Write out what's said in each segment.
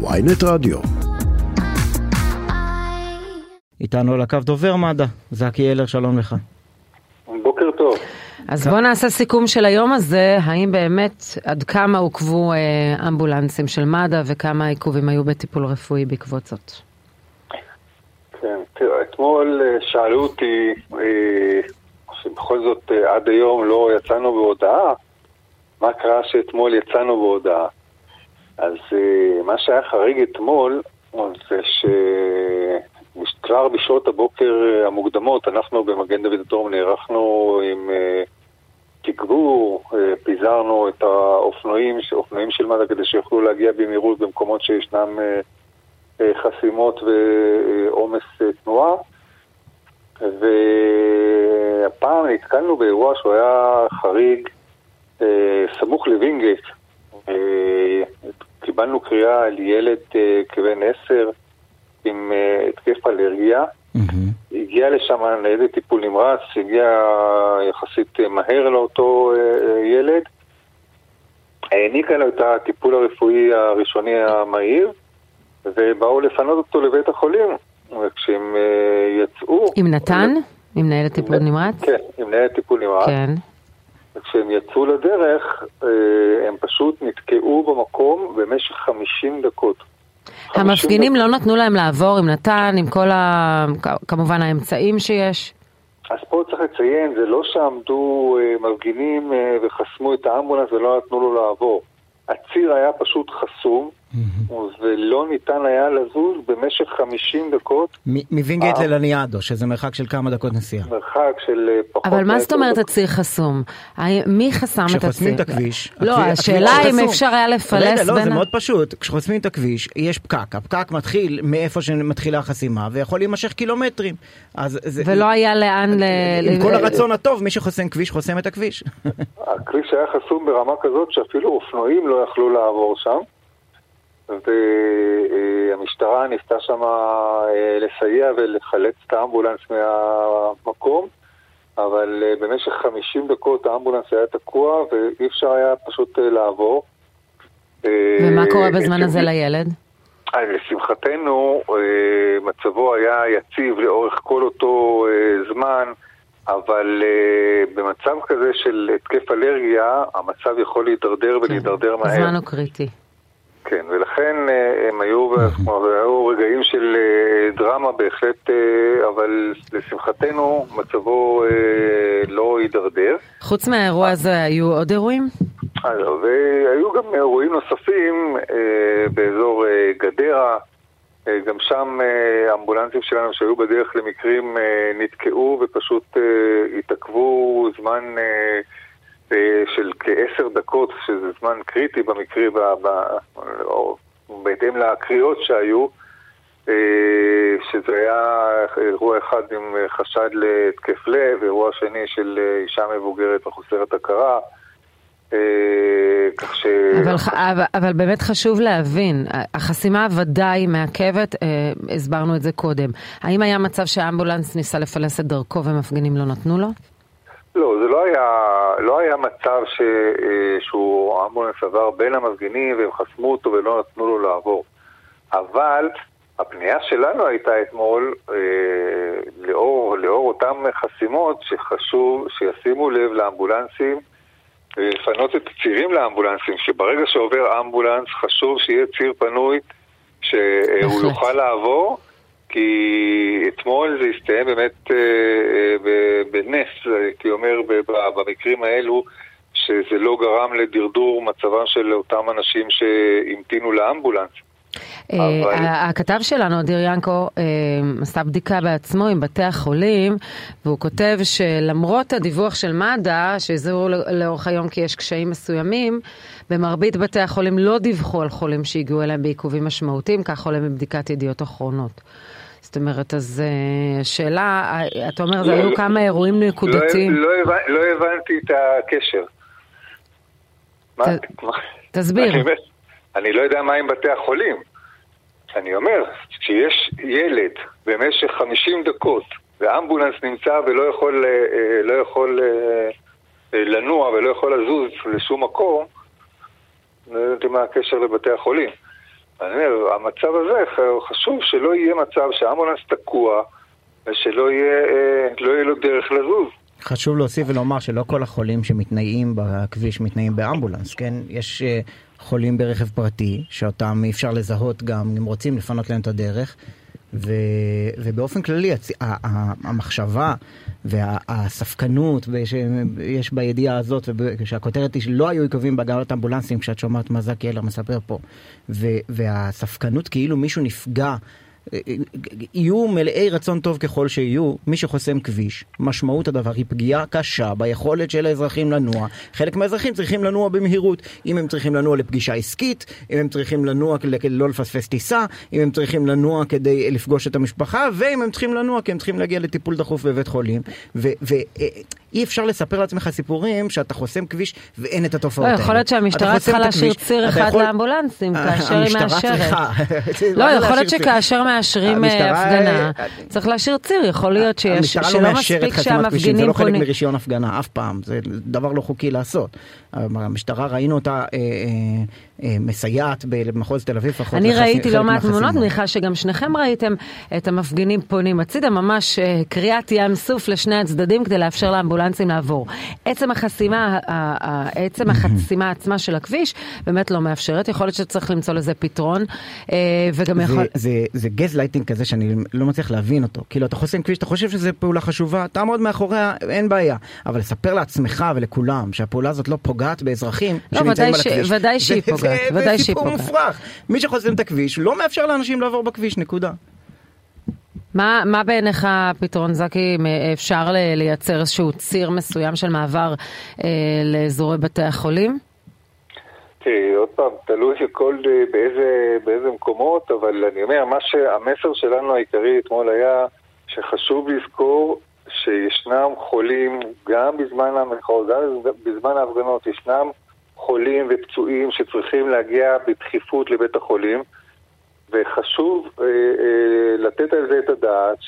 ויינט רדיו. איתנו על הקו דובר מד"א, זקי אלר, שלום לך. בוקר טוב. אז בואו נעשה סיכום של היום הזה, האם באמת, עד כמה עוכבו אה, אמבולנסים של מד"א וכמה עיכובים היו בטיפול רפואי בעקבות זאת? כן, תראה, אתמול אה, שאלו אותי אה, שבכל זאת אה, עד היום לא יצאנו בהודעה, מה קרה שאתמול יצאנו בהודעה. אז אה, מה שהיה חריג אתמול זה שכבר בשעות הבוקר אה, המוקדמות אנחנו במגן דוד אדום נערכנו עם אה, תגבור, פיזרנו את האופנועים, אופנועים של מד"א כדי שיוכלו להגיע במהירות במקומות שישנם חסימות ועומס תנועה. והפעם נתקלנו באירוע שהוא היה חריג סמוך לווינגייט. אה, קיבלנו קריאה על ילד אה, כבן עשר עם אה, התקף אלרגיה. הגיע לשם ניידת טיפול נמרץ, הגיע יחסית מהר לאותו אה, ילד. העניקה לו את הטיפול הרפואי הראשוני המהיר, ובאו לפנות אותו לבית החולים. וכשהם אה, יצאו... עם נתן? עם ניידת טיפול נמרץ? כן, עם ניידת טיפול נמרץ. כן. וכשהם יצאו לדרך, אה, הם פשוט נתקעו במקום במשך 50 דקות. המפגינים לא נתנו להם לעבור עם נתן, עם כל ה... כמובן האמצעים שיש? אז פה צריך לציין, זה לא שעמדו אה, מפגינים אה, וחסמו את האמבולנס ולא נתנו לו לעבור. הציר היה פשוט חסום, ולא ניתן היה לזוז במשך 50 דקות. מווינגייט אה. ללניאדו, שזה מרחק של כמה דקות נסיעה. מרחק של אה, פחות... אבל מה זאת אומרת. הציר חסום? מי חסם את הציר? כשחוסמים את הכביש... לא, הכביש- השאלה הכביש אם. אפשר היה לפלס רגע, לא, בין זה מאוד פשוט. כשחוסמים את הכביש, יש פקק. הפקק מתחיל מאיפה שמתחילה החסימה, ויכול להימשך קילומטרים. ולא היה לאן ל... עם כל הרצון הטוב, מי שחוסם כביש, חוסם את הכביש. הכביש היה חסום ברמה כזאת שאפילו אופנועים לא יכלו לעבור שם. והמשטרה ניסתה שם אה, לסייע ולחלץ את האמבולנס מהמקום, אבל אה, במשך 50 דקות האמבולנס היה תקוע ואי אפשר היה פשוט אה, לעבור. ומה קורה אה, בזמן הזה לילד? אה, לשמחתנו, אה, מצבו היה יציב לאורך כל אותו אה, זמן, אבל אה, במצב כזה של התקף אלרגיה, המצב יכול להידרדר ולהידרדר מהר. הזמן הוא קריטי. כן, ולכן אה, הם היו, כלומר, היו רגעים של אה, דרמה בהחלט, אה, אבל לשמחתנו מצבו אה, לא הידרדר. חוץ מהאירוע הזה היו עוד אירועים? והיו גם אירועים נוספים אה, באזור אה, גדרה, אה, גם שם אה, אמבולנסים שלנו שהיו בדרך למקרים אה, נתקעו ופשוט אה, התעכבו זמן אה, אה, של כעשר דקות, שזה זמן קריטי במקרה, ב, ב, או, בהתאם לקריאות שהיו. אה, שזה היה אירוע אחד עם אה, חשד להתקף לב, אירוע שני של אה, אישה מבוגרת מחוסרת הכרה. אה, כך ש... אבל, אבל, באמת חשוב להבין, החסימה ודאי מעכבת, אה, הסברנו את זה קודם. האם היה מצב שהאמבולנס ניסה לפלס את דרכו ומפגינים לא נתנו לו? לא, זה לא היה, לא היה מצב ש, אה, שהוא אמבולנס עבר בין המפגינים והם חסמו אותו ולא נתנו לו לעבור. אבל הפנייה שלנו הייתה אתמול אה, לאור, לאור אותן חסימות שחשוב שישימו לב לאמבולנסים ולפנות את הצירים לאמבולנסים, שברגע שעובר אמבולנס חשוב שיהיה ציר פנוי שהוא בהחלט. יוכל לעבור, כי אתמול זה הסתיים באמת אה, אה, בנס, הייתי אומר, ב- ב- במקרים האלו, שזה לא גרם לדרדור מצבם של אותם אנשים שהמתינו לאמבולנס. אבל- אה, הכתב שלנו, אדיר ינקו, אה, עשה בדיקה בעצמו עם בתי החולים, והוא כותב שלמרות הדיווח של מד"א, שהזהירו לאורך היום כי יש קשיים מסוימים, במרבית בתי החולים לא דיווחו על חולים שהגיעו אליהם בעיכובים משמעותיים, כך עולה מבדיקת ידיעות אחרונות. זאת אומרת, אז אה, השאלה, אתה אומר, זה לא, היו לא, כמה אירועים נקודתיים. לא, לא, הבנ- לא הבנתי את הקשר. תסביר. אני לא יודע מה עם בתי החולים. אני אומר, כשיש ילד במשך 50 דקות ואמבולנס נמצא ולא יכול, אה, אה, לא יכול לנוע ולא יכול לזוז לשום מקום, לא יודעת מה הקשר לבתי החולים. אני אומר, המצב הזה, חשוב שלא יהיה מצב שהאמבולנס תקוע ושלא יהיה, אה, לא יהיה לו דרך לזוז. חשוב להוסיף ולומר שלא כל החולים שמתנייעים בכביש מתנייעים באמבולנס, כן? יש אה, חולים ברכב פרטי, שאותם אי אפשר לזהות גם אם רוצים לפנות להם את הדרך. ו, ובאופן כללי הצ... המחשבה והספקנות שיש בידיעה הזאת, שהכותרת היא שלא היו עיכובים בהגעת אמבולנסים, כשאת שומעת מה זקי אלר מספר פה, ו, והספקנות כאילו מישהו נפגע יהיו מלאי רצון טוב ככל שיהיו, מי שחוסם כביש, משמעות הדבר היא פגיעה קשה ביכולת של האזרחים לנוע. חלק מהאזרחים צריכים לנוע במהירות, אם הם צריכים לנוע לפגישה עסקית, אם הם צריכים לנוע כדי לא לפספס טיסה, אם הם צריכים לנוע כדי לפגוש את המשפחה, ואם הם צריכים לנוע כי הם צריכים להגיע לטיפול דחוף בבית חולים. ואי אפשר לספר לעצמך סיפורים שאתה חוסם כביש ואין את התופעות האלה. לא, יכול להיות שהמשטרה צריכה להשאיר ציר אחד לאמבולנסים, כאשר היא מאשרת. לא, יכול להיות שכאשר מאשרים אה, הפגנה, צריך להשאיר ציר, יכול להיות שיש, שלא לא מספיק שהמפגינים זה לא חלק מרישיון הפגנה אף פעם, זה דבר לא חוקי לעשות. המשטרה ראינו אותה אה, אה, אה, מסייעת במחוז תל אביב. אני ראיתי לא מעט תמונות, מניחה שגם שניכם ראיתם את המפגינים פונים הצידה, ממש אה, קריאת ים סוף לשני הצדדים כדי לאפשר לאמבולנסים לעבור. עצם החסימה, עצם החסימה עצמה של הכביש באמת לא מאפשרת, יכול להיות שצריך למצוא לזה פתרון, אה, וגם יכול... זה, זה גז לייטינג כזה שאני לא מצליח להבין אותו. כאילו, אתה חוסם כביש, אתה חושב שזו פעולה חשובה, תעמוד מאחוריה, אין בעיה. אבל לספר לעצמך ולכולם שהפעולה הזאת לא פוגעת באזרחים לא, שנמצאים על הכביש. ודאי שהיא פוגעת, ודאי שהיא פוגעת. זה סיפור מופרך. מי שחוסם את הכביש לא מאפשר לאנשים לעבור בכביש, נקודה. מה, מה בעיניך הפתרון, זקי? אפשר לייצר איזשהו ציר מסוים של מעבר אה, לאזורי בתי החולים? תראי, עוד פעם, תלוי שכל, אה, באיזה, באיזה מקומות, אבל אני אומר, מה שהמסר שלנו העיקרי אתמול היה שחשוב לזכור שישנם חולים גם בזמן המחאות, גם בזמן ההפגנות, ישנם חולים ופצועים שצריכים להגיע בדחיפות לבית החולים, וחשוב אה, אה, לתת על זה את הדעת,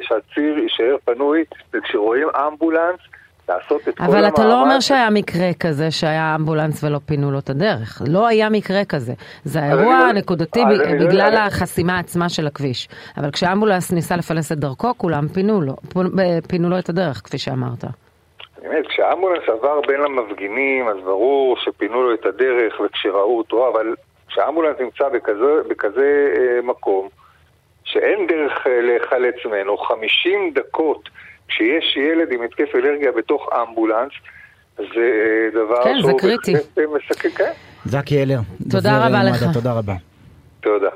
שהציר יישאר פנוי, וכשרואים אמבולנס, לעשות את כל המאמץ. אבל אתה לא אומר שהיה מקרה כזה שהיה אמבולנס ולא פינו לו את הדרך. לא היה מקרה כזה. זה האירוע לא- נקודתי לא בגלל החסימה עצמה של הכביש. אבל כשאמבולנס ניסה לפלס את דרכו, כולם פינו לו, פינו לו את הדרך, כפי שאמרת. באמת, כשהאמבולנס עבר בין המפגינים, אז ברור שפינו לו את הדרך וכשראו אותו, אבל כשהאמבולנס נמצא בכזה, בכזה אה, מקום, שאין דרך אה, להיחלץ ממנו, 50 דקות כשיש ילד עם התקף אלרגיה בתוך אמבולנס, זה אה, דבר כן, שהוא... כן, זה קריטי. מסכן, כן. זקי אלר. תודה רבה לך. תודה רבה. תודה.